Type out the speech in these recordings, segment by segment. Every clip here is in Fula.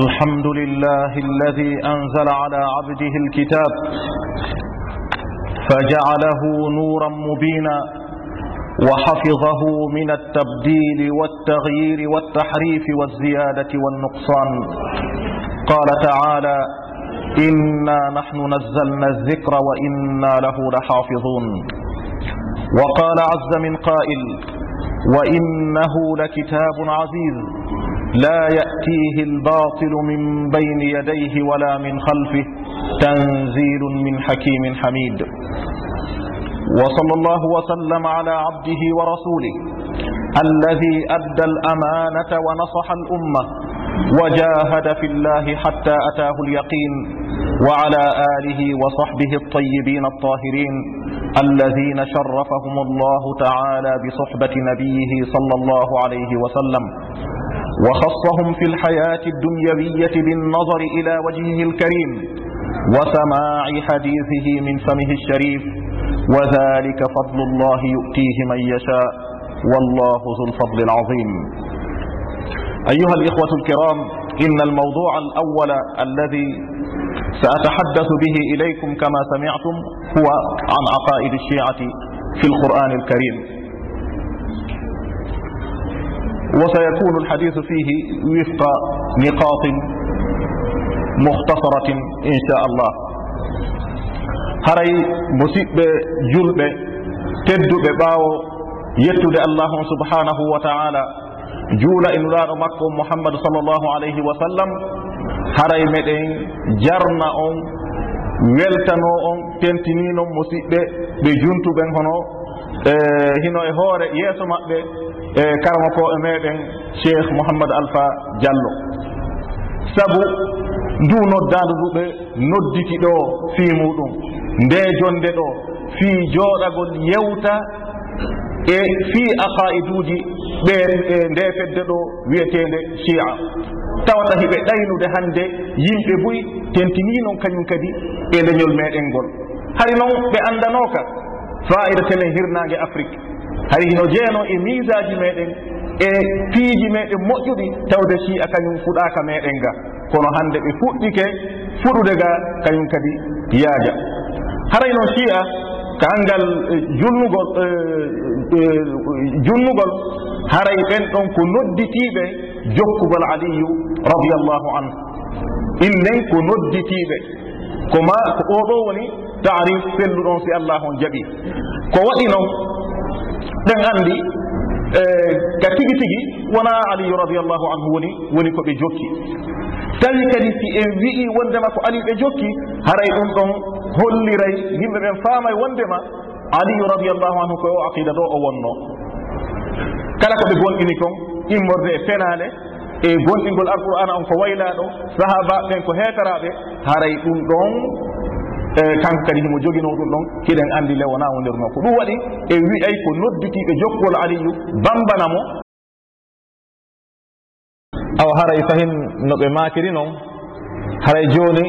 الحمد لله الذي أنزل على عبده الكتاب فجعله نورا مبينا وحفظه من التبديل والتغيير والتحريف والزيادة والنقصان قال تعالى إنا نحن نزلنا الذكر وإنا له لحافظون وقال عز من قائل وإنه لكتاب عزيز لا يأتيه الباطل من بين يديه ولا من خلفه تنزيل من حكيم حميد. وصلى الله وسلم على عبده ورسوله الذي أدى الأمانة ونصح الأمة وجاهد في الله حتى أتاه اليقين وعلى آله وصحبه الطيبين الطاهرين الذين شرفهم الله تعالى بصحبة نبيه صلى الله عليه وسلم. وخصهم في الحياة الدنيوية بالنظر إلى وجهه الكريم وسماع حديثه من فمه الشريف وذلك فضل الله يؤتيه من يشاء والله ذو الفضل العظيم. أيها الإخوة الكرام إن الموضوع الأول الذي سأتحدث به إليكم كما سمعتم هو عن عقائد الشيعة في القرآن الكريم. وسيكون الحديث فيه وفق نقاط مختصرة إن شاء الله. هري مسيبة جلبة تدب باو يتد الله سبحانه وتعالى. juula e nuraaɗo makko mouhammadu sallllahu alayhi wa sallam haray meɗen jarna on weltano on tentinino musidɓe ɓe juntuɓen hono e hino e hoore yeeso maɓɓe e karama ko e meɗen cheikh mouhammad alpha diallo. Saabu ndu noddadu nduɓe nodditi ɗo fii muɗum nde jonde ɗo fii jooɗagol yewta e fii aqaiduji ɓe e nde fedde ɗo wiyetede chia tawata hiɓe ɗaynude hannde yimɓe boyi tentini noon kañum kadi e leñol meɗen ngol. Hari noon ɓe anndanoka faida telen hirnangue afrique. hay hino jeeno e misaji meɗen e piiji meɗen moƴƴuɗi tawde sii'a kañum fuɗaka meɗen ga. Kono hannde ɓe fuɗɗike fuɗude ga kañum kadi yaaja. Haray noon sii'a kangal e, junnugol e, e, junnugol haray ɓen ɗon ko nodditiiɓe jokkugol aliyu radiallahu anhu. Innen ko nodditiiɓe. Ko ma ko oɗo woni tarif felluɗon si allah on jaɓi. Ko waɗi noon ɗen anndi e, ka tigi tigi wona aliyu radiallahu anhu woni woni ko ɓe jokki. Tawi kadi si en wi'i wondema ko ali ɓe jokki haray ɗum ɗon holliray yimɓe ɓen faamay wondema aliyu radiallahu anhu koye o aqida ɗo o wonno. Kala ko ɓe gonɗini kon immorde e penale e gonɗingol alqur'ana on ko waylaɗo sahaba ɓen ko heetaraɓe haray ɗum ɗon Eh, kanko kadi himo joguino ɗum ɗon hiɗen andi le wona o nder makko. Ɗum waɗi e wi'ay ko nodditiɓe jokkol aliyu bambanamo awa haray fahin no ɓe makiri noon haray joni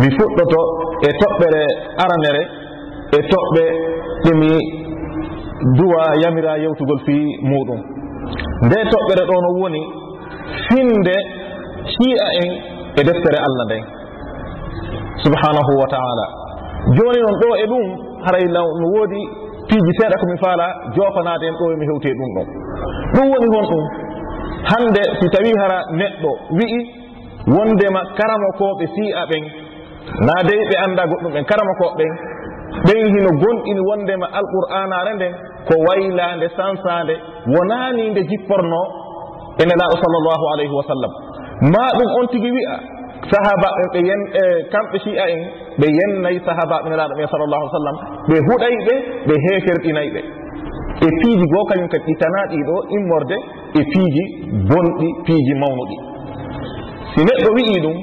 mi fuɗɗoto e toɓɓere aranere e toɓɓe ɗimi duwa yamira yewtugol fi muɗum nde toɓɓere ɗo no woni finde ci'a en e deftere allah nden subhanahu wa taala. Joni noon ɗo e ɗum haray no woodi piiji seeɗa komi faala jofanade en ɗo emi hewte ɗum ɗon ɗum woni hon ɗum hande si tawi hara neɗɗo wi'i wondema karama koɓe sii'a ɓen na dey ɓe anda goɗɗum ɓen karama koɓen ɓen hino gonɗini wondema alqur'anare nden ko waylande sansande wonani nde jipporno e nelaɗo sallllahu alayhi wa sallam. Ma ɗum on tigui wi'a sahabaɓe eh, ɓe yen e kamɓe shi'a en ɓe yennayi sahabaɓe nelaɗo men sallllahu alih sallam ɓe huɗay ɓe ɓe heferɗinay ɓe e piiji goo kañum kadi ɗitanaɗi ɗo immorde e piiji bonɗi piiji mawnuɗi. Si neɗɗo wi'i ɗum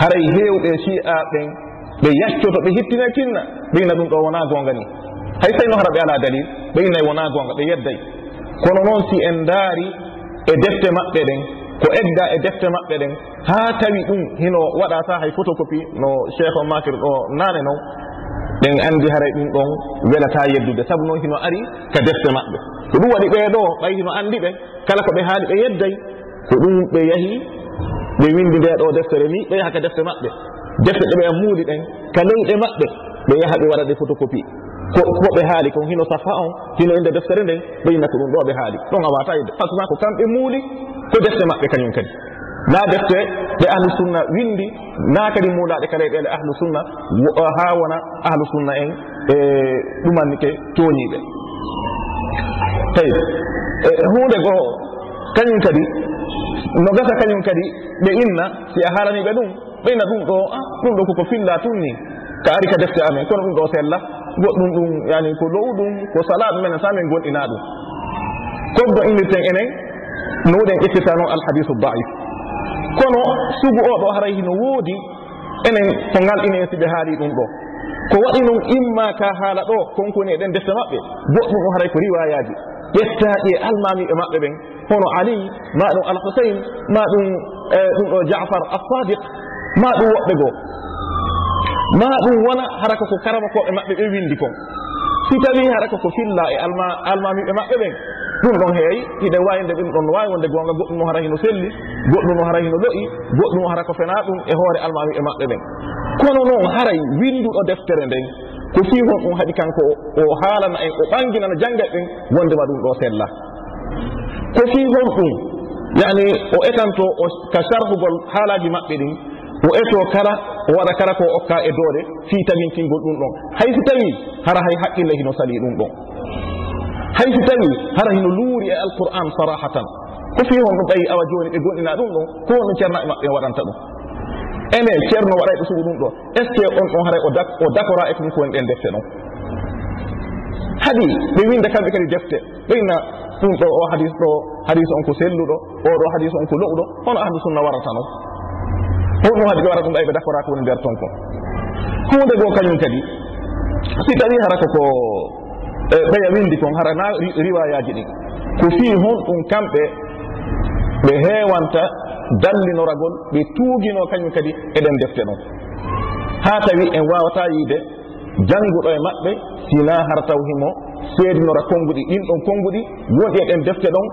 haray heewɓe shi'a ɓen ɓe yaccoto ɓe hittina tinna ɓeyna ɗum ɗo wona gonga ni. Hay so tawi noon hara ɓe ala dalil ɓeynayi wona gonga ɓe yedday. Kono noon si en daari e defte maɓɓe ɗen ko egga e defte maɓɓe ɗen haa tawi ɗum hino waɗa ta hay photocopie no cheikh o makir ɗo naane noon ɗen andi haray ɗum ɗon welata yeddude. Sabu noon hino ari ka defte maɓɓe. Ko ɗum waɗi ɓeeɗo ɓay hino andi ɓe kala ko ɓe haali ɓe yedday ko ɗum ɓe yahi ɓe windi nde ɗo deftere ni ɓe yaha ka defte maɓɓe. Defte ɗe ɓe muuli ɗen ka leyɗe maɓɓe ɓe yaha ɓe waɗa ɗe photocopie. ko ɓe haali kon hino safa on hino inde deftere nden ɓe ɓeyinata ɗum ɗo ɓe haali. Ɗon a wata yide par ce que ko kamɓe muuli ko defte maɓɓe kañum kadi. Na defte ɗe ahlu sunna windi na kadi muulaɗe kala e ɗele ahlu sunna ha wona ahlu sunna en e ɗumannike tooñiɓe tawi e hunde goho kañum kadi no gasa kañum kadi ɓe inna si a haalaniɓe ɗum ɓeyna ɗum ɗo a ɗum ɗo koko filla tun ni ka ari ka defte amen kono ɗum ɗo sella. goɗɗum ɗum yani ko low ɗum ko salat men sa min gonɗina ɗum. Koddo innirten enen no wuɗen noon alhadisu daif. Kono sugu o ɗo haray hino woodi enen ko ngalɗini si ɓe haali ɗum ɗo. Ko waɗi noon imma ka haala ɗo konkoni eɗen defte maɓɓe goɗɗum ɗum haray ko riwayaji ƴettaɗi e almamiɓe maɓɓe ɓen hono ali ma ɗum alhusain ma ɗum eh, ɗum ɗo jafar assadiq ma ɗum woɓɓe goo. ma ɗum wona hara ko karama koɓe maɓɓe ɓe windi kon. Si tawi hara ko filla e alma almamiɓe maɓɓe ɓen ɗum ɗon heewi hiɗe wawinde ɗum ɗon no wawi wonde gonga goɗɗum o hara hino selli goɗɗum o hara hino loƴi goɗɗum o hara ko fena ɗum e hoore almamiɓe maɓɓe ɓen. Kono noon haray winduɗo deftere nden ko fi hon ɗum haɗi kanko o haalana en o ɓanginana janggat ɗen wondema ɗum ɗo sella. Ko fi hon ɗum yani o etanto ka sarhugol haalaji maɓɓe ɗin o eto kala o waɗa kala ko okka e doole fii tamintingol ɗum ɗon. Hay so tawi hara hay haqqille hino sali ɗum ɗon. Hay so tawi hara hino luuri e alqur'an sarahatan. Ko fi hon ɗum ɓayi awa jooni ɓe gonɗina ɗum ɗon ko hono ceernaɓe maɓɓe waɗanta ɗum. Ene ceerno waɗay ɗo sugu ɗum ɗo est ce que on ɗon haray o dakora e ɗum ko woni ɗen defte ɗon haɗi ɓe winda kamɓe kadi defte. Ɓeyna ɗum ɗo o hadis ɗo hadis on ko selluɗo oɗo hadis on ko lo'uɗo hono ahlu sunna warata noon honno haade ɓe wara ɗum ɓay ɓe dakorako woni nder ton kon hunde goo kañum kadi si tawi hara koko ɓeya e, windi kon hara na riwayaji ɗin ko fii hon ɗum kamɓe ɓe heewanta dallinoragol ɓe tuugino kañum kadi eɗen defte ɗon haa tawi en wawata yiide jannguɗo e maɓɓe sina har taw himo seedinora konnguɗi ɗin ɗon konnguɗi woni eɗen defte ɗon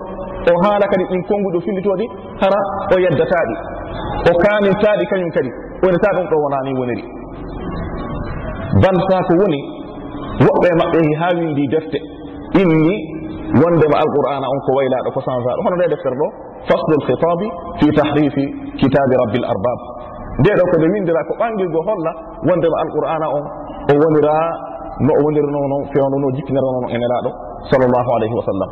o haala kadi ɗin konnguɗi o fillitoɗi hara o yeddataɗi. o kamin taaɗi kañum kadi woni ta ɗum ɗo wonani woniri. Banta ko woni woɓɓe maɓɓe ha windi defte. Inni wondema alqur'ana on ko waylaɗo ko sansaɗo hono nde deftere ɗo faslu lhitabi fi tahrifi kitabi rabbi l arbab nde ɗo koɓe windira ko ɓangilgo holla wondema alqur'ana on o wonira no o wonirno no fewno no jikkinirano e enelaɗo sallllahu alayhi wa sallam.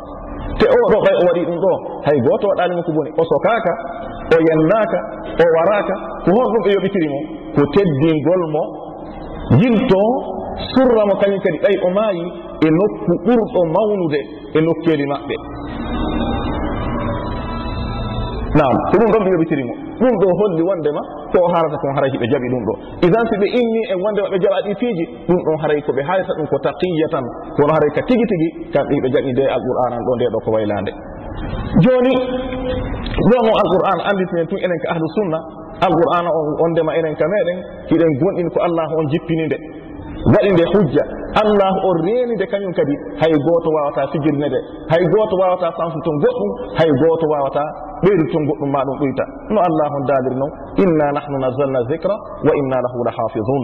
Te o ɗo ɓay o waɗi ɗum ɗo hay goto waɗanimo ko boni o sokaka o yennaka o waraka ko hon ɗum ɓe yoɓitiri mo ko teddingol mo. Yilto surramo kañum kadi ɓay o maayi e nokku ɓurɗo mawnude e nokkeeli maɓɓe. Nam ko ɗum ɗon ɓe yoɓitiri mo. Ɗum ɗo holli wondema ko o harata kon haray hiɓe jaɓi ɗum ɗo. Isan si ɓe inni e wonde ɓe jaɓa ɗi fiiji ɗum ɗon haray ko ɓe hayrata ɗum ko taqiya tan kono haray ka tigi tigi kamɓe hiɓe jaɓi nde alqur'anan ɗo nde ɗo ko waylande. joni ɗon o alqur'an anditinen tun enen ko ahlu sunna. Alqur'ana on ndema enen ka meɗen hiɗen gonɗin ko allah on jippini nde waɗi nde hujja. Allah o renide kañum kadi hay goto wawata fijirne de. Hay goto wawata sansu ton goɗɗum hay goto wawata ɓeydu ton goɗɗum ma ɗum ɓoyta no allah on daliri noon inna nahnu nazalna zicra wa inna lahu la hafidun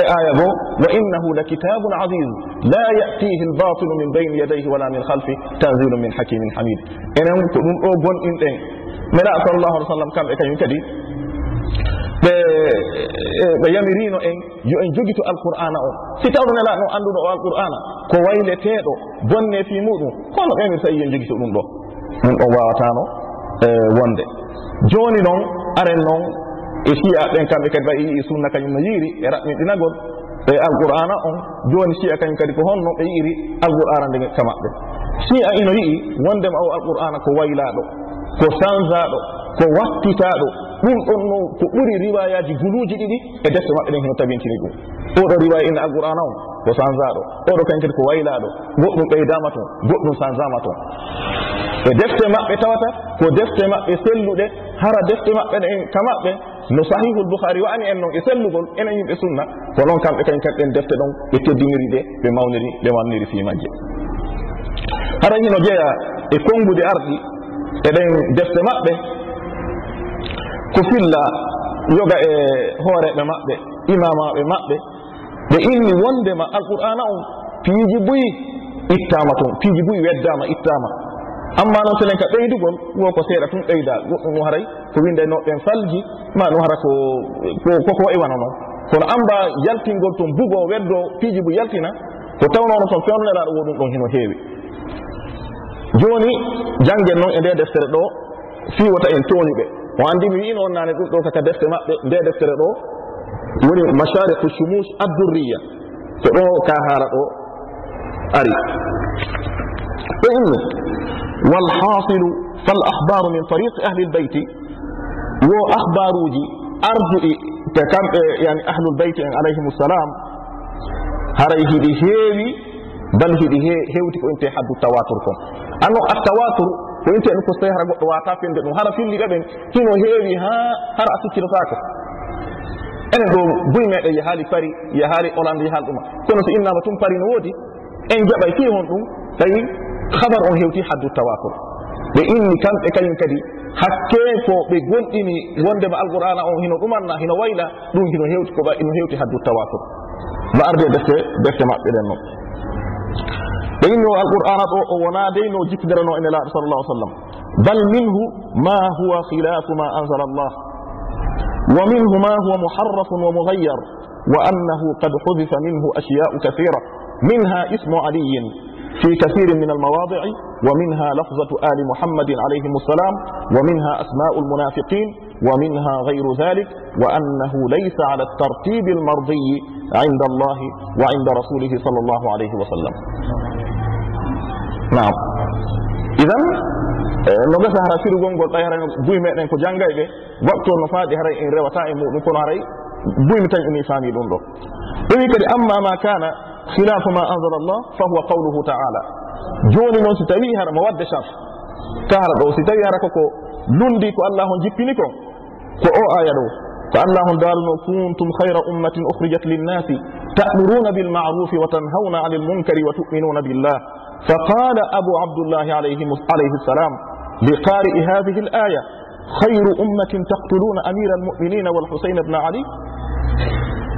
e aya bo wa innahu la kitabun asis la yatihi lbatilu min bayni yadayhi wala min halfi tanzilu min hakimin hamid enen ko ɗum ɗo gonɗin ɗen melaɗo sallllahu alih w sallam kamɓe kañum kadi? ɓe ɓe eh, yamirino en yo en jogito alqur'ana o si tawɗo nelaɗo anduɗo o alqur'ana ko wayleteɗo bonne fi muɗum hono ɓemir ɓemirta yiyen jogito ɗum ɗo. Ɗum ɗon wawatano eh, wonde. Joni noon aren noon e siya ɓen kamɓe kadi wayi yii sunna kañum no yiiri e raɓɓinɗinagol e, e alqur'ana on joni siya kañum kadi ko honno ɓe yiiri alqur'ana nde ka maɓɓe siya ino yii wondema o alqur'ana ko waylaɗo ko sansaɗo ko wattitaɗo ɗum ɗon noon ko ɓuri riwayaji guluji ɗiɗi e defte maɓɓe ɗen hino tabintini ɗum. Oɗo riwaya ina alqur'ana on ko sansaɗo oɗo kañ kadi ko waylaɗo goɗɗum ɓeydama toon goɗɗum sansama toon. E defte maɓɓe tawata ko defte maɓɓe selluɗe hara defte maɓɓe ɗen ka maɓɓe no sahihul bouhari wani en noon e sellugol enen yimɓe sunna ko noon kamɓe kañ kadi ɗen defte ɗon ɓe teddiniri ɗe ɓe mawniri ɓe mawniri fi majje hara hino jeeya e konngude arɗi eɗen defte maɓɓe ko filla yoga e hooreɓe maɓɓe imamaɓe maɓɓe ɓe inni wondema alqur'ana on piiji buyi ittama toon piiji buyi weddama ittama. Amma noon telen ka ɓeydugol wo ko seeɗa tun ɓeyda goɗɗum no haray ko winde noɓɓen falji ma no hara ko koko wayi noon kono amba yaltingol toon bugo weddo piiji buyi yaltina ko tawnono toon fewnonelaɗo woɗum ɗon hino heewi. Joni janggen noon e nde deftere ɗo fiwata en tooñuɓe o andi mi wiino on nane ɗum ɗo kaka defte maɓɓe nde deftere ɗo woni mashariku shumus addurriya. To ɗo ka haala ɗo ari. Ɓe inni walhasilu fal ahbaru min tariqi ahli lbeyti wo ahbaruji arduɗi te kamɓe yani ahlul beyti en alayhim ssalam haray hiɗi heewi bal hiɗi hewti ko inte haddu tawatur kon. Anno attawatur ko wintee ɗum ko so tawi hara goɗɗo wata fende ɗum hara filliɗa ɓen hino heewi ha hara a sikkitotako enen ɗo buy meɗen yahaali pari yahaali olande yahaali ɗuma. Kono so innama tum pari no woodi en jaɓay fi hon ɗum tawi habar on hewti haddu tawakol ɓe inni kamɓe kañum kadi hakke ko ɓe gonɗini wondema alqur'ana on hino ɗumanna hino wayla ɗum hino hewti ko ino hewti haddu tawakol ma arde defte defte maɓɓe ɗen noon ɓe inni o alqur'ana ɗo o wona dey no jikkidirano ene laaɗo sal llah sallam. Bal minhu ma huwa khilafu ma anzala allah. Wa minhu ma huwa muharrafun wa mughayyar. Wa annahu qad hudifa minhu ashya'u kathira minha ismu aliyin في كثير من المواضع ومنها لفظة آل محمد عليهم السلام ومنها أسماء المنافقين ومنها غير ذلك وأنه ليس على الترتيب المرضي عند الله وعند رسوله صلى الله عليه وسلم. نعم. إذا no gasa hara firugol ngol tawi haray buy meɗen ko janggay ɓe waktu no faaɗi haray en rewata e muɗum kono haray buymi tan ini faami ɗum ɗo o wi kadi amma ma kana khilafu ma anzala allah fa huwa qawluhu taala joni noon si tawi hara mo wadde chance ka hara ɗo si tawi hara koko lundi ko allah on jippini kon ko o aya ɗo ko allah allahum daalno kuntum hayra ummatin ukhrijat linnasi ta'muruna bilmarufi wa tanhawna anil munkari wa tuminuna billah. فقال أبو عبد الله عليه, عليه السلام لقارئ هذه الآية خير أمة تقتلون أمير المؤمنين والحسين بن علي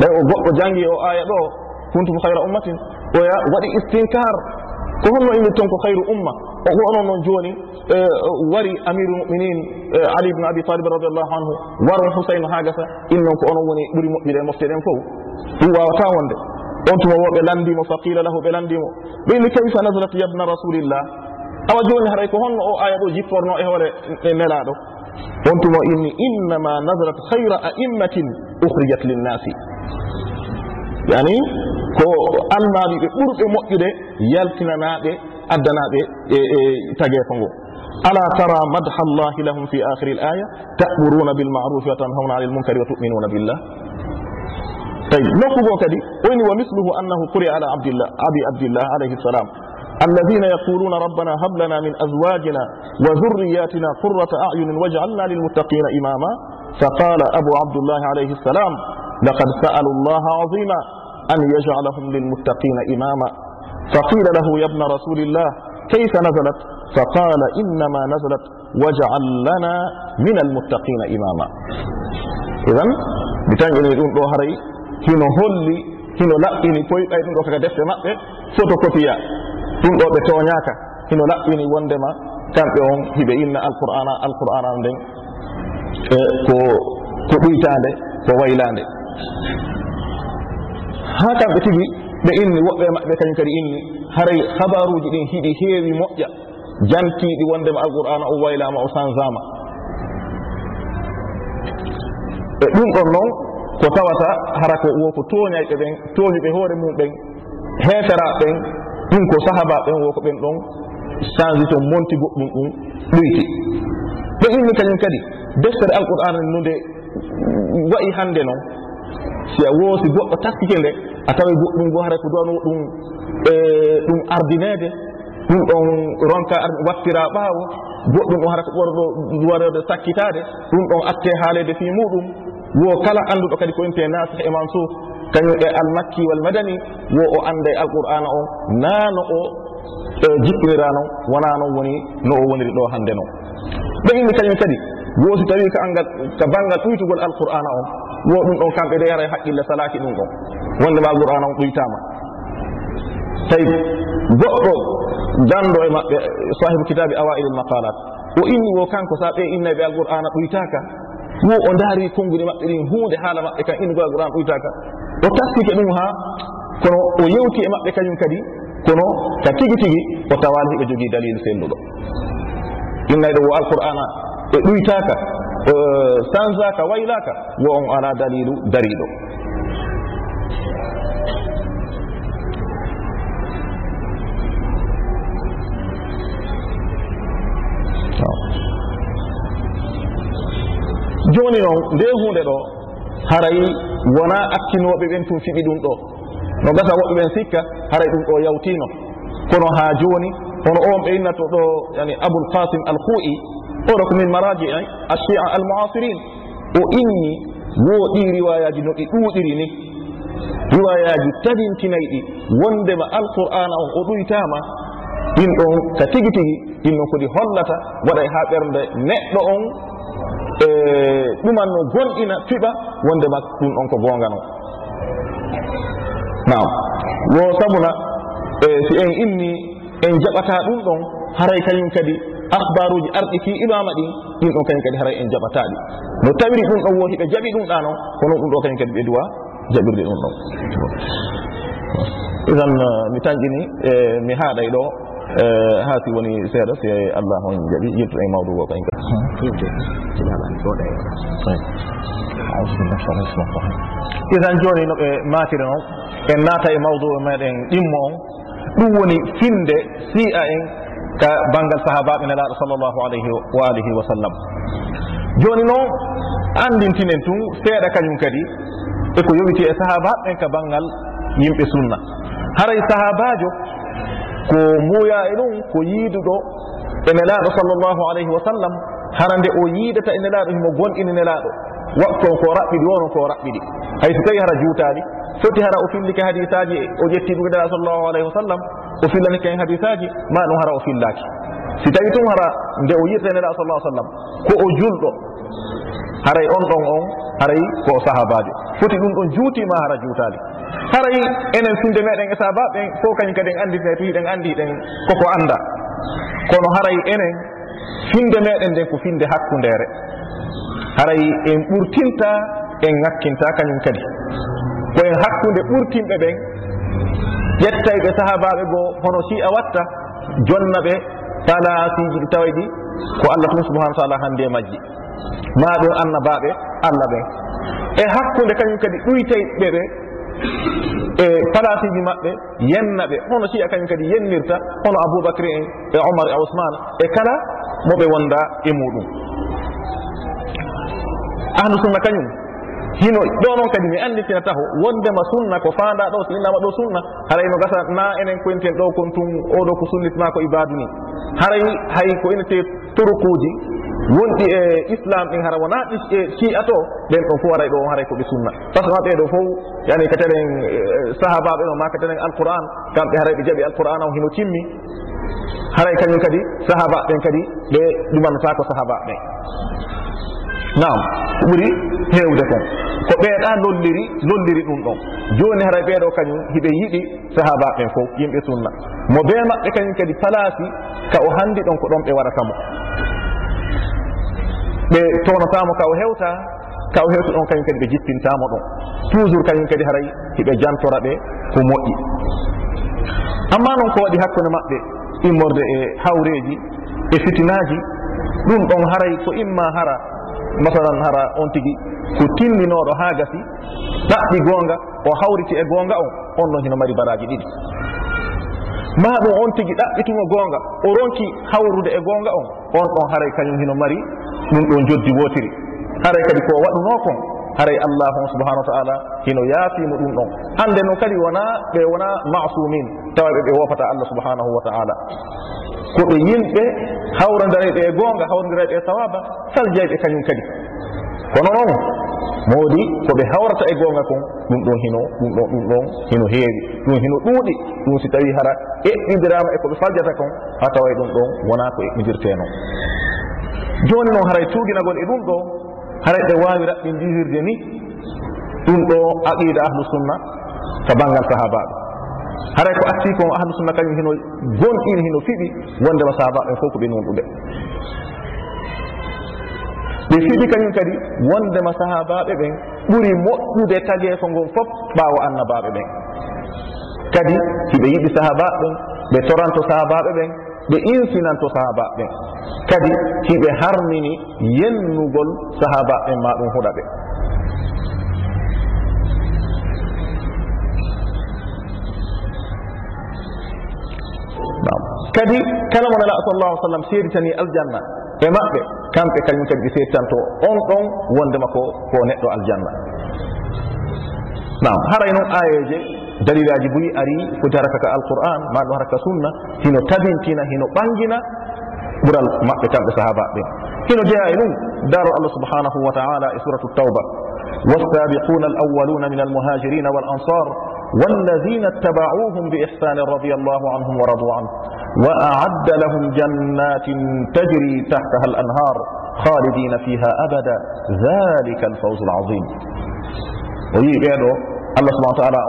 لا يقول جانجي أو آية دو كنتم خير أمة ويا ودي استنكار كهن إن تنكو خير أمة وقالوا من جوني وري أمير المؤمنين علي بن أبي طالب رضي الله عنه ورى الحسين هاجسا إنهم كأنوا وني بري مؤمنين مفترين فو هو وتاوند on tuma wo ɓe landimo fa qila lahu ɓe landimo ɓe inni kayfa nasalat yabna rasulillah awa joni haray ko honno o aya ɗo jipporno e hoore nelaɗo on tuma inni innama nasalat hayra a'immatin ukhrijat linnasi yani ko almamiɓe ɓurɓe moƴƴude yaltinanaɓe addanaɓe e, e taguefa ngo ala tara madha llahi lahum fi akhiri l aya ta'muruna bilmarufi wa tanhawna anil munkari wa tuminuna billah. Tawi nokku go kadi woni wa misluhu annahu quri ala abdillah abi abdillah alayhi salam الذين يقولون ربنا هب لنا من أزواجنا وذرياتنا قرة أعين واجعلنا للمتقين إماما فقال أبو عبد الله عليه السلام لقد سألوا الله عظيما أن يجعلهم للمتقين إماما. فقيل له يا ابن رسول الله كيف نزلت؟ فقال إنما نزلت واجعل لنا من المتقين إماما. إذن بتانجل يقول له هري hino holli hino laɓɓini koyɗa ɗum ɗo kaka defte maɓɓe photocopia ɗum ɗo ɓe toñaka hino laɓɓini wondema kamɓe on hiɓe inna alqur'ana alqur'ana nden e ko ko ɓuytande ko waylande ha kamɓe tigi ɓe inni woɓɓe maɓɓe kañum kadi inni haray habaruji ɗin hiɗi heewi moƴƴa jantiɗi wondema alqur'ana o waylama o sansama e ɗum ɗon noon ko tawata hara ko woko toñayɓe ɓen toñuɓe hoore mum ɓen heeferaɓe ɓen ɗum ko sahaba ɓen woko ɓen ɗon change to monti goɗɗum ɗum ɗoyti. Ɓe inni kañum kadi deftere alqur'ana nu nde wayi hannde noon si a woosi goɗɗo taskike nde a tawa ɗum go hara ko downo ɗum e ɗum ardineede ɗum ɗon ronka wattira ɓaawo goɗɗum ɗon hara ko ɓorɗo warede sakkitaade ɗum ɗon atte haaleede fii muɗum. Wo kala annduɗo kadi ko inte nasih e mansour kañum e almakki wal madani wo o annda e alqur'ana o naano o e, jippinira noon wonaa noon woni no o woniri ɗo hannde noon ɓe inni kañum kadi gooto tawi ko angal ko banggal ɗuytugol alqur'ana on wo ɗum ɗon kamɓe ɗo yara e haqqille salaki ɗum ɗon wonde ma alqur'ana on ɗoytama tawi goɗɗo danɗo e maɓɓe sahibu kitabe awail lmaqalat o inni wo kanko sa ɓe innayi ɓe alqur'ana ɗoytaka wo o daari konngude maɓɓe ɗin hunde haala maɓɓe kan innugol alqur'ana ɗoytaka o taskike ɗum ha kono o yewti e maɓɓe kañum kadi kono ka tigi tigi o tawani heɓe jogii dalil selluɗo innayɗo wo alqur'ana e ɗoytaka eh, sanzaka waylaka wo on ala dalilu dariɗo joni noon nde hunde ɗo haray wona akkinoɓe ɓen tun fiɓi ɗum ɗo. No gasa woɓɓe ɓen sikka haray ɗum ɗo yawtino kono ha joni hono on ɓe innato ɗo yani aboul qasim al hu'i hono ko min maraji e ورق من o inni المعاصرين riwayaji no ɗi نوئي ni. Riwayaji تدين ɗi wondema alqur'ana أو o ɗuytama ɗin ɗon ka tigi tigi ɗin ɗon kodi hollata waɗa ha ɓernde neɗɗo on e ɗuman no gonɗina fiɓa wondema ɗum ɗon ko bongano nam wo sabuna e si en inni en jaɓata ɗum ɗon haray kañum kadi ahbaruji arɗi fi imama ɗin ɗin ɗon kañum kadi haray en jaɓataɗi. No tawiri ɗum ɗon woti ɓe jaɓi ɗum ɗa noon kono ɗum ɗo kañum kadi ɓe duwa jaɓirde ɗum ɗon. Isan eh, mi tanƴini e eh, mi haaɗay ɗo eh, ha si woni seeɗa si allah on jaɓi yettu e mawdu go kañum kadi. Isan joni no ɓe matiri noon en naata e mawdu e meɗen ɗimmo on ɗum woni finde si'a en ka banggal sahabaɓe nelaɗo sallllahu alayhi wa alihi wa sallam. Joni noon andintinen tun seeɗa kañum kadi eko yowiti e, e sahabaɓe ɓen ka banggal yimɓe sunna. Haray sahabajo ko muuya e ɗum ko yiiduɗo e nelaɗo sallllahu alayhi wa sallam harande o yiidata e nelaɗo himo gonɗini nelaɗo waktu on ko raɓɓiɗi wonon ko raɓɓiɗi hay so tawi hara juutaɗi foti hara o fillike hadisaji e o ƴetti ɗum nelaɗo sallllahu alayhi wa sallam o fillanike kañ hadisaji ma ɗum hara o fillaki si tawi tun hara nde o yirtenela sallah sallam ko o julɗo haray on ɗon on haray ko sahabajo foti ɗum ɗon juutima hara juutali haray enen finde meɗen e sahabaɓen fo kañum kadi en andite to hiɗen andi ɗen koko anda kono haray enen finde meɗen nden ko finde hakkundere haray en ɓurtinta en ŋakkinta kañum kadi. Koyen hakkunde ɓurtinɓe ɓen ƴettayɓe sahabaɓe goo hono si a watta jonna ɓe talatiji ɗi tawa ɗi ko allah tum subahana taala hannde e majji. Ma ɓe annabaɓe allah ɓe. E hakkunde kañum kadi ɗuytayɓe ɓe e palatiji maɓɓe yenna ɓe. Hono si a kañum kadi yennirta hono aboubacry en e omar e ousmane e kala moɓe wonda e muɗum. Ahlu sunna kañum hino ɗo noon kadi mi anditina taho wondema sunna ko fanda ɗo so innama ɗo sunna haray no gasa na enen koyenten ɗo kon tun oɗo ko sunnitma ko ibadu ni. Haray hay ko inete turukuji wonɗi e islam ɗin hara wona ɗi e si'a to ɓen ɗon fof waray ɗo on haray koɓe sunna. Par ce que ma ɓeeɗo fof yani ka e, sahabaɓe ɗo ma ka taɗen alquran kamɓe haray ɓe jaɓi alquran o hino timmi. Haray kañum kadi sahaba ɓen kadi ɓe ɗumannata ko sahaba ɓen nam ko ɓuri hewde kon ko ɓeeɗa lolliri lolliri ɗum ɗon. Joni haray ɓeeɗo kañum hiɓe yiɗi sahaba ɓen fof yimɓe sunna. Mo be maɓɓe kañum kadi palasi ka o handi ɗon ko ɗon ɓe waɗatamo ɓe townatamo ka o hewta ka o hewta ɗon kañum kadi ɓe jippintamo ɗon. Toujours kañum kadi haray hiɓe jantora ɓe ko moƴƴi. Amma noon ko waɗi hakkude maɓɓe immorde e hawreji e fitinaji ɗum ɗon haray ko imma hara masalan hara on tigi ko timminoɗo ha gasi ɗaɓɓi gonga o hawriti e gonga on on noon hino mari baraji ɗiɗi. Ma ɗum on tigi ɗaɓɓitumo gonga o ronki hawrude e gonga on on ɗon haray kañum hino mari ɗum ɗon joddi wotiri. Haray kadi ko waɗuno kon haray allahu subhanahu wa taala hino yaafimo ɗum ɗon. Hande noon kadi wona ɓe wona masumin tawa ɓe ɓe wofata allah subahanahu wa taala. Ko ɓe yimɓe hawrodireɓe e goonga hawrodireɓe e sawaba saljeyɓe kañum kadi. Kono noon moodi ko ɓe hawrata e goonga kon ɗum ɗon hino ɗum ɗon ɗum ɗon hino heewi ɗum hino ɗuuɗi. Ɗum si tawi hara eɓɓidirama e ko ɓe faljata kon ha tawa ɗum ɗon wona ko eɓɓidirte noon joni noon haray tuuginagol e ɗum ɗo haray ɓe wawi raɓɓi jihirde ni ɗum ɗo aqida ahlu sunna to banggal sahabaɓe haray ko atti ko ahlu sunna kañum hino gonɗin hino fiɓi wondema sahabaɓe fof ko ɓe nunɗuɓe ɓe fiɗi kañum kadi wondema sahabaɓe ɓen ɓuri moƴƴude tageeko ngon fof ɓaawo annabaɓe ɓen. Kadi hiɓe yiɗi sahabaɓe ɓen ɓe toranto sahabaɓe ɓen ɓe insinanto to sahabaɓe. Kadi hiɓe harmini yennugol sahabaɓe ma ɗum huɗa ɓe. Kadi kala mo nala sallallahu alih sallam seeditani aljanna e maɓɓe kamɓe kañum kadi ɓe seeditanto on ɗon wondema ko ko neɗɗo aljanna. Nam haray noon ayeje dalilaji boyi ari foti haraka ka alquran ma ɗum haraka sunna hino tabintina hino ɓangina ɓural maɓɓe kamɓe sahaba ɓe hino jeeya e ɗum daro allah subhanahu wa taala e suratu tawba. والسابقون الأولون من المهاجرين والأنصار والذين اتبعوهم بإحسان رضي الله عنهم ورضوا عنه وأعد لهم جنات تجري تحتها الأنهار خالدين فيها أبدا ذلك الفوز العظيم ويبعد الله سبحانه وتعالى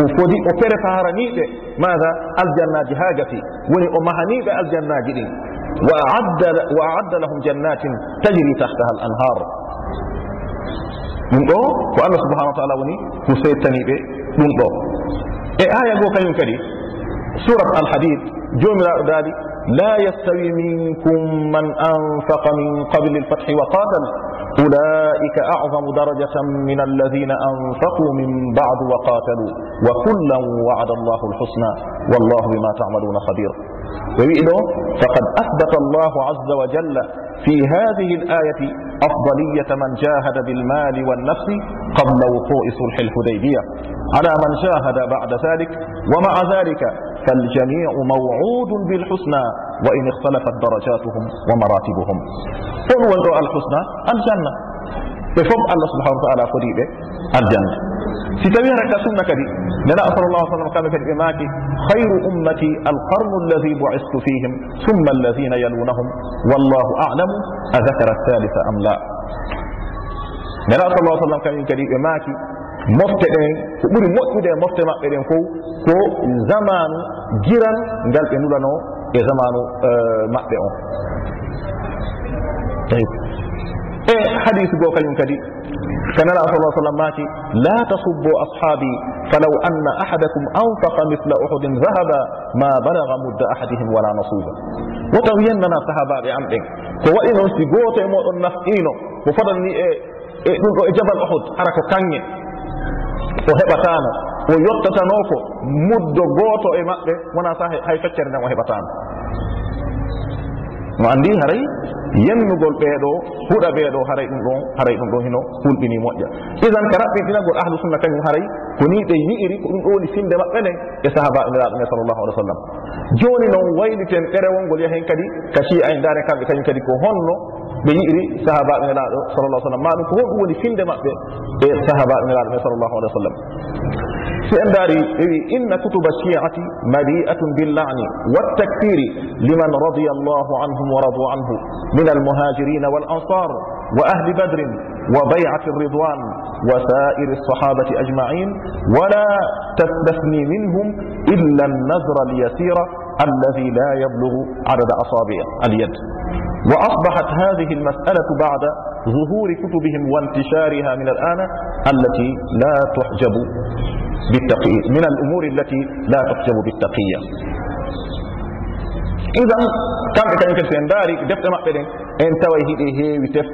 وفودي وفرفار نيبة ماذا الجنات هاجتي وني أمهنيبة الجنات دي وأعد, وأعد لهم جنات تجري تحتها الأنهار ɗum ɗo ko allah subahana wa taala woni ko settaniɓe ɗum ɗo e aya goo kañum kadi surat alhadid jomiraɗo daali la yastawi minkum man anfaqa min qabli lfathi wa qatal أولئك أعظم درجة من الذين أنفقوا من بعد وقاتلوا وكلا وعد الله الحسنى والله بما تعملون خبير ويئلو فقد أثبت الله عز وجل في هذه الآية أفضلية من جاهد بالمال والنفس قبل وقوع صلح الحديبية على من جاهد بعد ذلك ومع ذلك فالجميع موعود بالحسنى وإن اختلفت درجاتهم ومراتبهم قل وضع الحسنى الجنة بفضل الله سبحانه وتعالى فريبه الجنة ستبين ركا سنة كدي لنا صلى الله عليه وسلم كان في الإماك خير أمتي القرن الذي بعثت فيهم ثم الذين يلونهم والله أعلم أذكر الثالث أم لا لنا صلى الله عليه وسلم كان في الإماك mofte ɗen ko ɓuri moƴƴude e mofte maɓɓe ɗen fof ko zamanu giran ngal ɓe nulano e zamanu maɓɓe on e hadise goo kañum kadi كنرى صلى الله عليه وسلم ماتي لا تصبوا أصحابي فلو أن أحدكم أنفق مثل أحد ذهبا ما بلغ مد أحدهم ولا نصيبا وتويننا صحابة بأمرين هو إنه سيقوت إمو النفئينو وفضلني إيه إيه جبل o yottatano ko muddo gooto e maɓɓe wona sa hay feccere nden o heɓatano no anndi haray yennugol ɓeeɗo huɗa ɓeeɗo haray ɗum ɗon haray ɗum ɗon hino hulɓini moƴƴa. Isan ka raɓɓitinagol ahlu sunna kañum haray ko ni ɓe yi'iri ko ɗum ɗo woni finde maɓɓe nden e sahaba ɓiraɗum e sallllahu alih w sallam. Joni noon wayliten ɗerewolngol yahen kadi ka siya en ndaaren kamɓe kañum kadi ko honno ɓe yi'iri sahabaɓe nelaɗo sallallah sallam. Ma ɗum ko honɗum woni finde maɓɓe e sahabaɓe nelaɗo e sallllahu alih w sallam. si en daari wi inna kutuba shiati mali'atun billani waltakfiri liman radia allahu anhum wa radu anhu min almuhajirina walansar wa ahli badrin wa bayati الرضوان وسائر الصحابة أجمعين ولا تستثني منهم إلا النذر اليسير الذي لا يبلغ عدد أصابع اليد. وأصبحت هذه المسألة بعد ظهور كتبهم وانتشارها من الآن التي لا تحجب بالتقية من الأمور التي لا تحجب بالتقية. idan kamɓe kañum kadi so en ndaari defte maɓɓe ɗen en tawa hiɗe heewi tef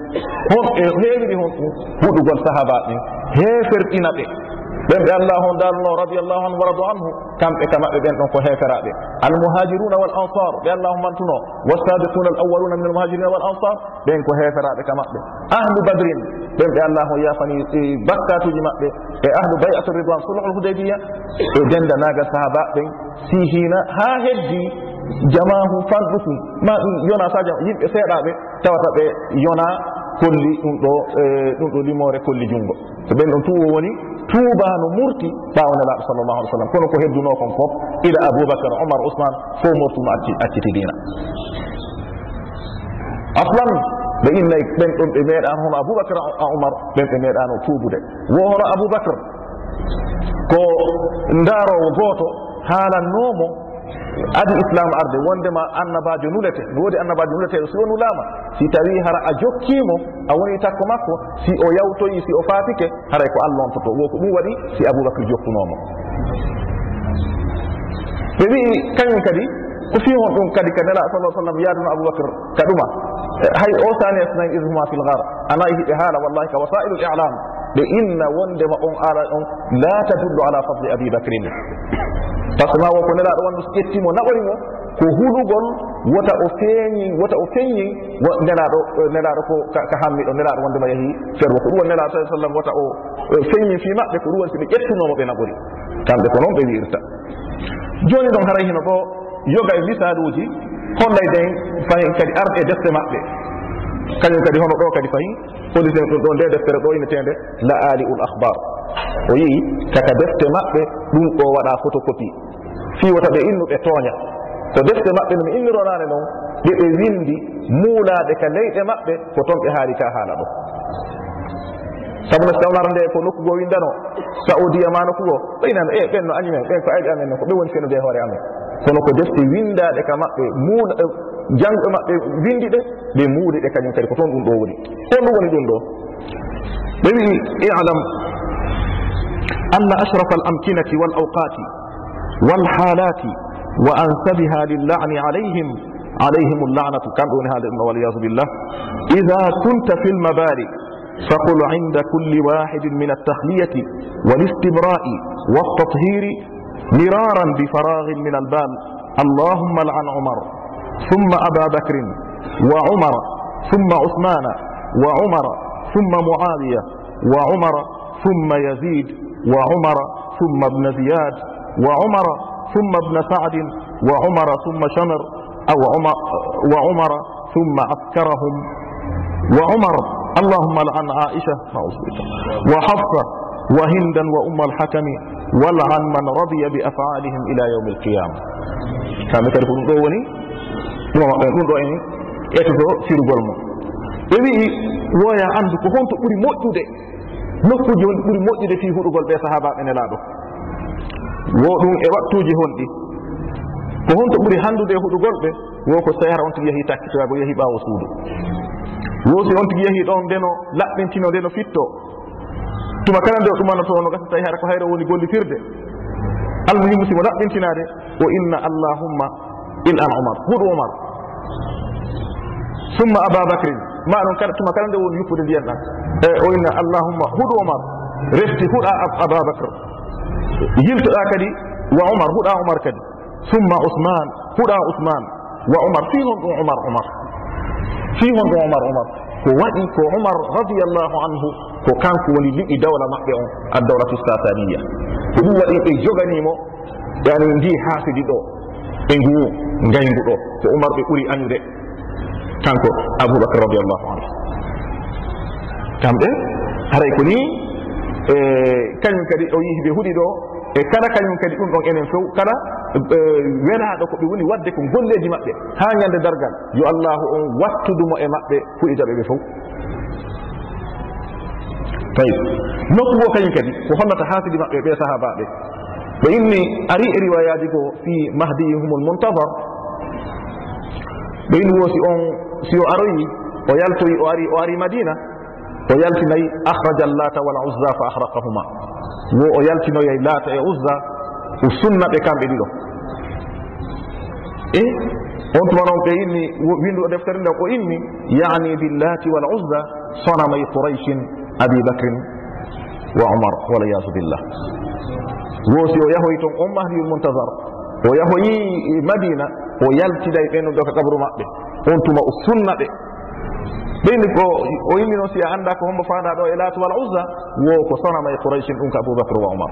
hon e heewiɗi hon ɗum huɗugol sahaba ɗin heeferɗina ɓe ɓen ɓe allah on darno radiallahu anhu waradu anhu kamɓe ka maɓɓe ɓen ɗon ko heferaɓe almuhajiruna wal ansar ɓe allah on mantuno. Wasabiquna al awaluna min almuhajirina wal ansar ɓen ko heferaɓe ka maɓɓe. Ahlu badrin ɓen ɓe allah on yafani e, bakkatuji maɓɓe e ahlu bayatu ridwan sulhul hudaybiya e dendanagal sahaba ɓen sihina ha heddi jamahu fanɗukum. Ma ɗum yona sa yimɓe seeɗaɓe tawata ɓe yona kolli ɗum ɗo e, ɗum ɗo limore kolli jungo so ɓen ɗon tuwo woni tuuba no murti ɓaawo nelaaɗo sallllahu alih sallam kono ko heddunoo kon fof ila aboubacar omar ousmane fof mortuma acciti accitidina aslan ɓe innayi ɓen ɗon ɓe meeɗano hono aboubacar a omar ɓen ɓe meeɗano tuubude. Wo hono aboubacar ko ndaarowo gooto haalannomo adi islam arde wondema annabajo nulete woodi annabajo nuleteɗo si o nulama. Si tawi hara a jokkimo a woni takko makko si o yawtoyi si o faatike haray ko allah ontoto wo ko ɗum waɗi si aboubacry jokkunomo ɓe wii kañum kadi ko fi hon ɗum kadi ka nela sa sallam yaaduno aboubacre ka ɗuma. E, hay o sani asnayi idhuma fi lgar anayi hiɓe haala wallahi ka wasailu l ilam ɓe inna wondema on ala on la tadullu ala fadli abi bacrin par ce que ma wonko nelaɗo wanno so ƴettimo naɓori mo ko huɗugol wota o feeñi wota o feññi nelaɗo nelaɗo eh, ko ka hammiɗo nelaɗo wondema yeehi ferwo ko ɗum won nelaɗo sa sallam wota o eh, feññi fi maɓɓe ko ɗum woni so ɓe ƴettunomo ɓe naɓori. Kamɓe ko noon ɓe wiirta. Joni ɗon haray hino ɗo yoga e misaluji hollay den fayin kadi arde e defte maɓɓe. Kañum kadi hono ɗo kadi fayin holisen ɗum ɗo nde deftere ɗo inetede la ali ul ahbar o yii kaka defte maɓɓe ɗum ɗo waɗa photocopie fiwata ɓe innu ɓe tooña. Ko defte maɓɓe no mi innironane noon ɗe ɓe windi muulaɗe ka leyɗe maɓɓe ko toon ɓe haali ka haala ɗo. Sabu no tawlar nde e ko nokkugo windano saoudia e ma nokkugo ɓeynano e eh, ɓen no añumen ɓen ko ayɓe amen no ko ɓe woni fenude e hoore amen. Kono ko defte windaɗe ka maɓɓe muuna eh, janɗo e maɓɓe windi ɗe ɓe muuli ɗe kañum kadi ko toon ɗum ɗo woni. On ɗum woni ɗum ɗo. Ɓe wi ilam أن أشرف الأمكنة والأوقات والحالات وأنسبها للعن عليهم عليهم اللعنة. كم دون هذا والعياذ بالله. إذا كنت في المباري فقل عند كل واحد من التخلية والاستبراء والتطهير مرارا بفراغ من البال. اللهم لعن عمر ثم أبا بكر وعمر ثم عثمان وعمر ثم معاوية وعمر ثم يزيد وعمر ثم ابن زياد وعمر ثم ابن سعد وعمر ثم شمر أو عمر وعمر ثم عسكرهم وعمر اللهم لعن عائشة وحفصة وهندا وأم الحكم ولعن من رضي بأفعالهم إلى يوم القيامة كان تعرف دوني ɗum ɗo en etoto sirugol mum ɓe wii woya anndu ko honto ɓuri moƴƴude. nokkuji woni ɓuri moƴƴude fi huɗugol ɓe sahabaɓe nelaɗo wo ɗum e wattuji honɗi ko honto ɓuri handude e huɗugol ɓe wo ko sayara on tigi yehi takkitoyago yehi ɓaawo suudu. Wosi on tigi yehi ɗon ndeno laɓɓintino ndeno fitto. Tuma kala nde o ɗumanoto no gasa tawi hara ko hayre woni gollitirde almuhimu simo laɓɓintinade o inna allahumma in an omar huɗu omar summa ababacrin ma ɗon kala tuma kala nde woni yuppude ndiyan ɗan e o inna allahumma huɗo omar refti huɗa ababacre yiltoɗa kadi wa omar huɗa omar kadi. Summa ousmane huɗa ousmane wa omar fi hon ɗum omar omar fi hon ɗum omar omar ko waɗi ko omar radiallahu anhu ko kanko woni liɓi dawla maɓɓe on addawlatu sataniya ko ɗum waɗi ɓe joganimo yani ndi haafidi ɗo e nguu ngayngu ɗo. Ko umar ɓe ɓuri añude kanko aboubacre radiallahu anhu. kamɓe haray ko ni e kañum kadi o yihi ɓe huɗi ɗo e kala kañum kadi ɗum ɗon enen few kala e, welaɗo ko ɓe woni wadde ko golleji maɓɓe ha ñande dargal yo allahu on wattudumo e maɓɓe huɗitaɓe ɓe fof. Tawi nokku go kañum kadi ko hollata haasidi maɓɓe ɓe sahabaɓe ɓe inni ari e riwayaji go fi mahdiyihumul muntadar ɓe inni woosi on si o aroyi o yaltoyi o ari o ari madina o yaltinayi ahraja allata wal uzza fa ahraqahuma wo o yaltinoyay laata e uzza o sunna ɓe kamɓe ɗiɗo. E on tuman on ɓe inni windu o deftere nde o inni yani billati wal uzza sonamay qouraychin abi bacrin wa omar waliyasu billah. Woosi o yahoyi toon on mahdiyul muntasar o yahoyi madina o yaltiday ɓen ɗo ka kabru maɓɓe. On tuma o sunna ɓe ɓeyni ko o yimi noon si a annda ko hombo faanda ɗo e laatu wal usa wo ko sonama e qouraysin ɗum ko aboubacre wa oumar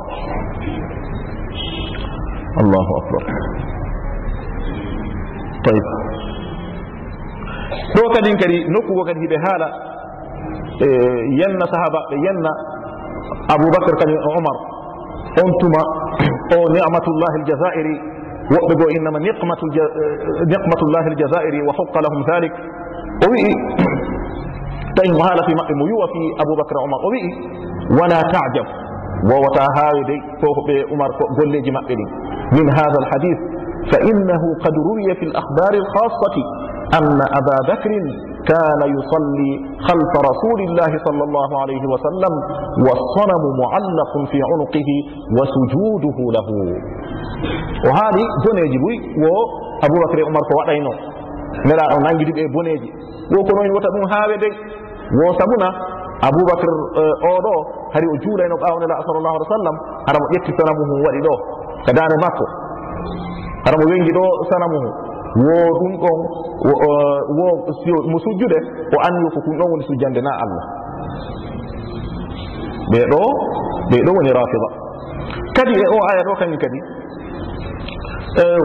allahu akbar. Tayib. Ɗo kadin kadi nokkugo kadi hiɓe haala e yenna sahaba ɓe yenna aboubacre kañum e omar on tuma o nicmatullahi aljazairi woɓɓe goo innama niqmatullahi aljazairi wa hokka lahum dhalik. o wi'i tawi mo haala fi maɓɓe mo yuwa fi aboubacre omar. O wi'i wala tajab. Wowata haawide to ko ɓe umar ko golleji maɓɓe ɗin. Min hada alhadith fa innahu qad ruwiya fi lakhbari alkhasati anna aba bacrin كان يصلي خلف رسول الله صلى الله عليه وسلم والصنم معلق في عنقه وسجوده له وهذه جنيجي و أبو بكر عمر فوعينه nelaɗo nanguidi ɓe boneji wo ko noon wota ɗum haawe de. Wo sabuna aboubacar eh, oɗo hari o juulayno ɓaawo nelaɗo sallllahu alih w sallam ara mo ƴetti sanamu hum waɗi ɗo ka dande makko. Ara mo wengi ɗo sanamu hum wo ɗum ɗon wo mo sujjude o anndi ko ɗum ɗon woni sujjande na allah. Ɓe ɗo ɓe ɗo woni rafida kadi e o aya ɗo kañum kadi? Eh,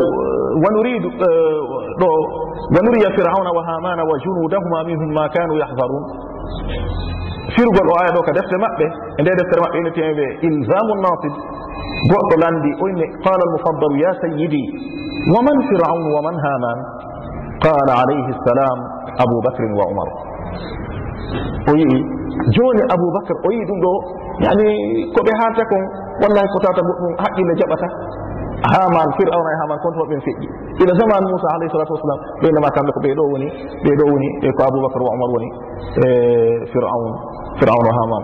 wa eh, ɗo ونري فرعون وهامان وجنودهما منهم ما كانوا يحذرون. firgol o aya ɗo ka defte maɓɓe e nde deftere maɓɓe ine temi ilzamu ilsamu natib goɗɗo landi oyne qala almufaddalu ya sayidi wa man firaun wa man haman qala alayhi salam aboubacrin wa umar o yii joni aboubacre o yii ɗum ɗo yani ko ɓe kon wallahi ko tata goɗɗum haqqille jaɓata ويي دو يعني كوبي هاتكم والله كتاتا حقي لجبتا هامان فرعون هامان كنت من فيجي إلى زمان موسى عليه الصلاة والسلام بينما كان لك بيدوني بيدوني أبو بكر وعمر وني فرعون فرعون وهامان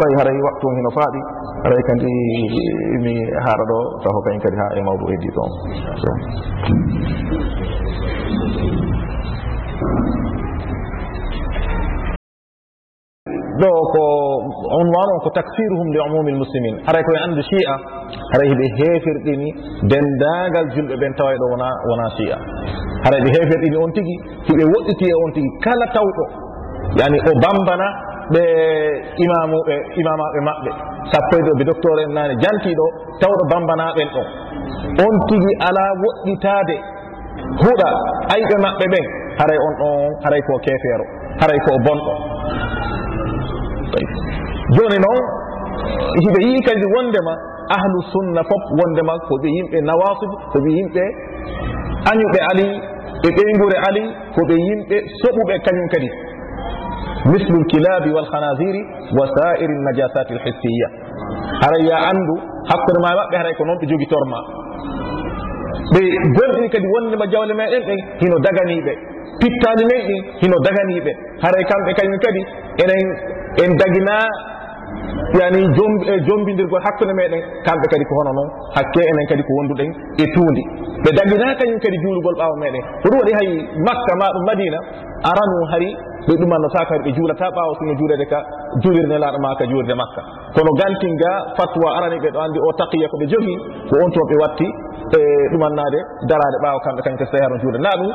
ɓay haray waktu hino faaɗi haray kandi mi haara ɗo taw kañ kadi ha e mawɗo heddi ɗon ɗo ko unwan on ko takfiruhum li umumi lmuslimin haray koye anndu chi'a haray hiɓe heefirɗini dendagal julɓe ɓen tawa ɗo wona wona chi'a haray ɓe heefirɗini on tigi hiɓe woɗɗiti e on tigi kala tawɗo. Yani o bambana ɓe imamuɓe imamaɓe maɓɓe. Sappoyde ɓe docteur en nane jantiɗo tawɗo bambanaɓen ɗon on tigi ala woɗɗitade huɗa ayɓe maɓɓe ɓen. Haray on ɗon haray ko kefeero haray ko bonɗo. tayib joni noon hiɓe yii kadi wondema ahlu sunna fof wondema ko ɓe yimɓe nawasib ko ɓe yimɓe añuɓe ali ɓe ɓeygure ali ko ɓe yimɓe soɓuɓe kañum kadi. Mislu lkilabi walhanasiri wa sairi najasati lhissiya haray ya andu hakkude ma maɓɓe haray ko noon ɓe jogi torma. Ɓe gonɗini kadi wondema jawle meɗen ɓe hino daganiɓe pittali men ɗin hino daganiɓe haray kamɓe kañum kadi enen en dagina yani e jombidirgol hakkude meɗen. Kamɓe kadi ko hono noon hakke enen kadi ko wonduɗen e tuundi. Ɓe daggina kañum kadi juulugol ɓaawa meɗen. Ko ɗum waɗi hay makka ma ɗum madina aranu hari ɓe ɗumannota kadi ɓe juulata ɓaawa sino juulede ka juulirde laaɗo ma ka juulirde makka. Kono gantinga fatwa arani ɓe ɗo anndi o taqiya ko ɓe jogii ko on toon ɓe watti e ɗumannade darade ɓaawa kamɓe kañum kadi so tawi haran juude na ɗum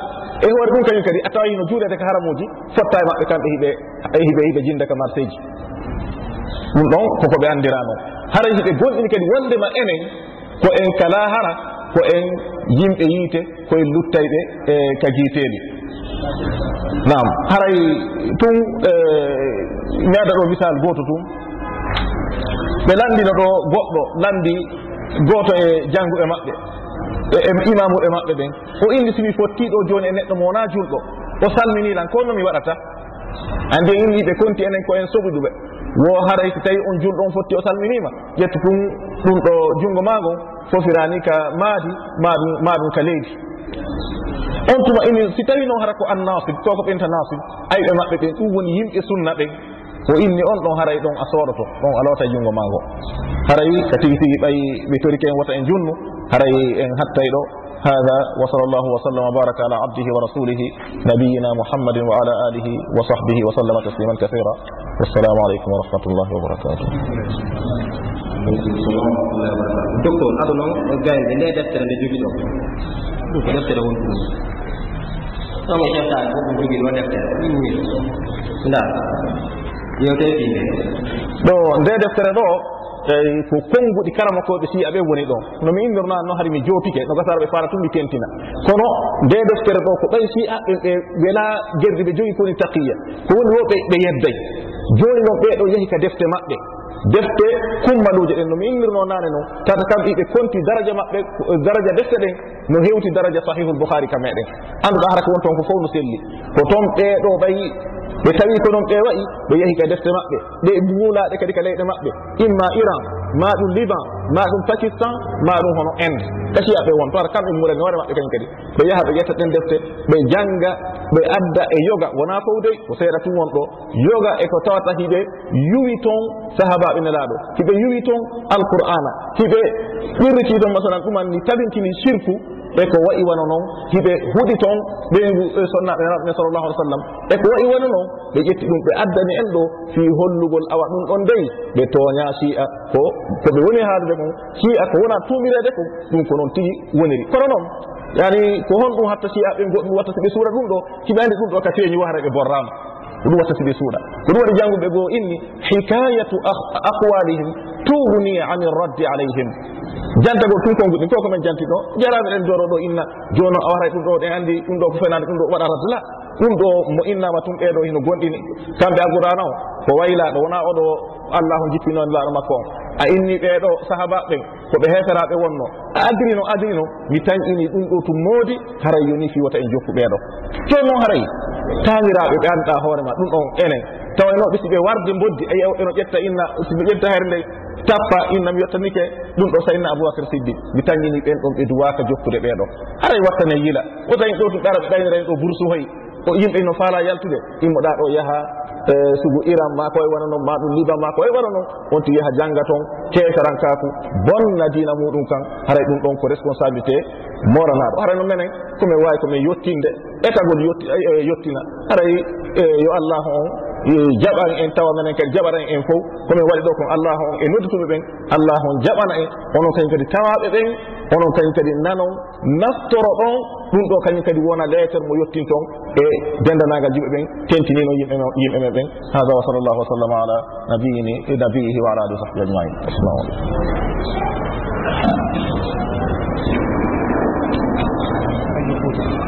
e hoore ɗum kañum kadi a tawayino juulede ka haramuji fotta e maɓɓe kamɓe hiɓe hiɓe hiɓe jinde ka marseji. ɗum ɗon koko ɓe anndirano hara yimɓe gonɗini kadi wondema enen ko en kala hara ko en yimɓe yiite koye luttayɓe e ka jiiteeli nam haray tun e, mi ada ɗo misal gooto tun ɓe lanndino ɗo goɗɗo lanndi gooto e janngu e maɓɓe e, e imamuɓe maɓɓe ɓen. O indi simi fottiɗo jooni e neɗɗo mo wona julɗo. O salminilan ko no mi waɗata? Andi en yiɓe konti enen ko en soɓuɗuɓe wo haray so tawi on julɗo on fotti o salminima ƴettu ɗum ɗum ɗo junngo ma fofirani ka maadi maɗum maɗum ka leydi. On tuma ini si tawi noon hara ko an nasib to ko ɓenta nasib ayɓe maɓɓe ɓen ɗum woni yimɓe sunna ɓen o inni on ɗon haray ɗon a soodoto ɗon a lowata junngo maago. Haray ka tigi tigi ɓayi ɓe torike en wota en junnu haray en hattay ɗo. هذا وصلى الله وسلم وبارك على عبده ورسوله نبينا محمد وعلى آله وصحبه وسلم تسليما كثيرا wassalamu aleykum wa rahmatullahi wa barakatuh docteur aɗa noon gayde nde deftere nde jogi ɗo? Ko deftere woni ɗum ɗomo ƴettaade fof ɗum jogii ɗo e deftere. Nda yewte fiinde ɗo nde deftere ɗo eyi ko konnguɗi karamakoɓe si aɓe woni ɗon no mi innirna no hari mi jootike no gasara ɓe fara tum mi tentina kono nde deftere ɗo ko ɓay si aɓe ɓe wela gerdi ɓe jogi koni taqiya. Ko woni wo ɓe yedday joni noon ɓeɗo yehi ka defte maɓɓe. Defte kummaɗuji ɗen no mi innirno nane noon tata kam ɓe konti daraja maɓɓe daraja defte ɗen no hewti daraja sahihul bouhari ka meɗen anduɗa haraka won toon ko fof no selli. Ko toon ɓeɗo ɓayi ɓe tawi ko noon ɓe wayi ɓe yehi ka defte maɓɓe. Ɗe muulaɗe kadi ka leyɗe maɓɓe. Imma iran ma ɗum liban ma ɗum pakistan ma ɗum hono inde. Kasiya ɓe won to ata kamɓe murani e hoore maɓɓe kañum kadi. Ɓe yaha ɓe ƴetta ɗen defte ɓe janga ɓe adda e yoga. Wona fowdey ko seeɗa tum won ɗo yoga e ko tawata hiɓe yuwi toon sahabaɓe nelaɗo hiɓe yuwi toon alqur'ana. Hiɓe ɓirriti toon masalan ɗumanni tabintini sirku e ko wayi wano noon hiɓe huuɗi toon ɓe sonnaɓe nanaɓe sallllahu alih w sallam e ko wayi wano noon ɓe ƴetti ɗum ɓe addani en ɗo fi hollugol awa ɗum ɗon dayi ɓe tooña si'a ko koɓe woni haalude kon si'a ko wona tumirede ko ɗum ko noon tigi woniri. Kono noon yani ko honɗum hatta si'aɓe goɗɗum watta so ɓe suura ɗum ɗo hiɓande ɗum ɗo ka feeñi waare ɓe borrama ko ɗum watta siɓe suuɗa. Ko ɗum waɗi jannguɓe goo inni hikayatu aqwalihim tugni an raddi alayhim. Jantagol tunkongu ɗin ko komin janti ɗo? Jaraɓe ɗen doro ɗo inna. Jonon a waray ɗum ɗo ɗen andi ɗum ɗo ko fenade ɗum ɗo waɗata la ɗum ɗo mo innama tun ɓeɗo hino gonɗini. Kamɓe alqurana o ko waylaɗo wona oɗo allahu jippinoen laaɗo makko on a inni ɓeɗo sahaba ɓen ko heferaɓe wonno. A adrino adrino mi tañƴini ɗum ɗo tum moodi haray yoni fi wata en jokku ɓeɗo to noon haray? taniraɓe ɓe anda hoorema ɗum ɗon enen. Tawaynoɓe siɓe warde boddi a eno ƴetta inna siɓe ƴetta her nde tappa inna mi yettanike ɗum ɗo sayinna aboubacar siddi mi tangini ɓen ɗon ɓe duwaka jokkude ɓeɗo aray wattane yiila o tawi ɗo to ɗara ɓe ɗaynirani ɗo boursu hoyi o yimɓe no faala yaltude immoɗa ɗo yaha e, sugu iran ma ko e wana noon ma ɗum liban ma ko e wana noon wonti yaha jangga toon keesarankaku bonna dina muɗum kan haray ɗum ɗon ko responsabilité moranaɗo. Haray no menen komin wawi komin yettinde étagol yettina haray e, yo allah on jaɓan en tawa minen kadi jaɓana en fof komin waɗi ɗo kon allah on e noddutuɓe ɓen allah on jaɓana en onon kañum kadi tawaɓe ɓen onon kañum kadi nanon naftoro ɗon ɗum ɗo kañum kadi wona leetere mo yettinton e dendanagal yimɓe ɓen tentinino yimɓe men ɓen. Hada wa sall llahu wa sallam ala nabiyini nabiyihi wa ala ali sahbi ajmain. Assalamu aleykum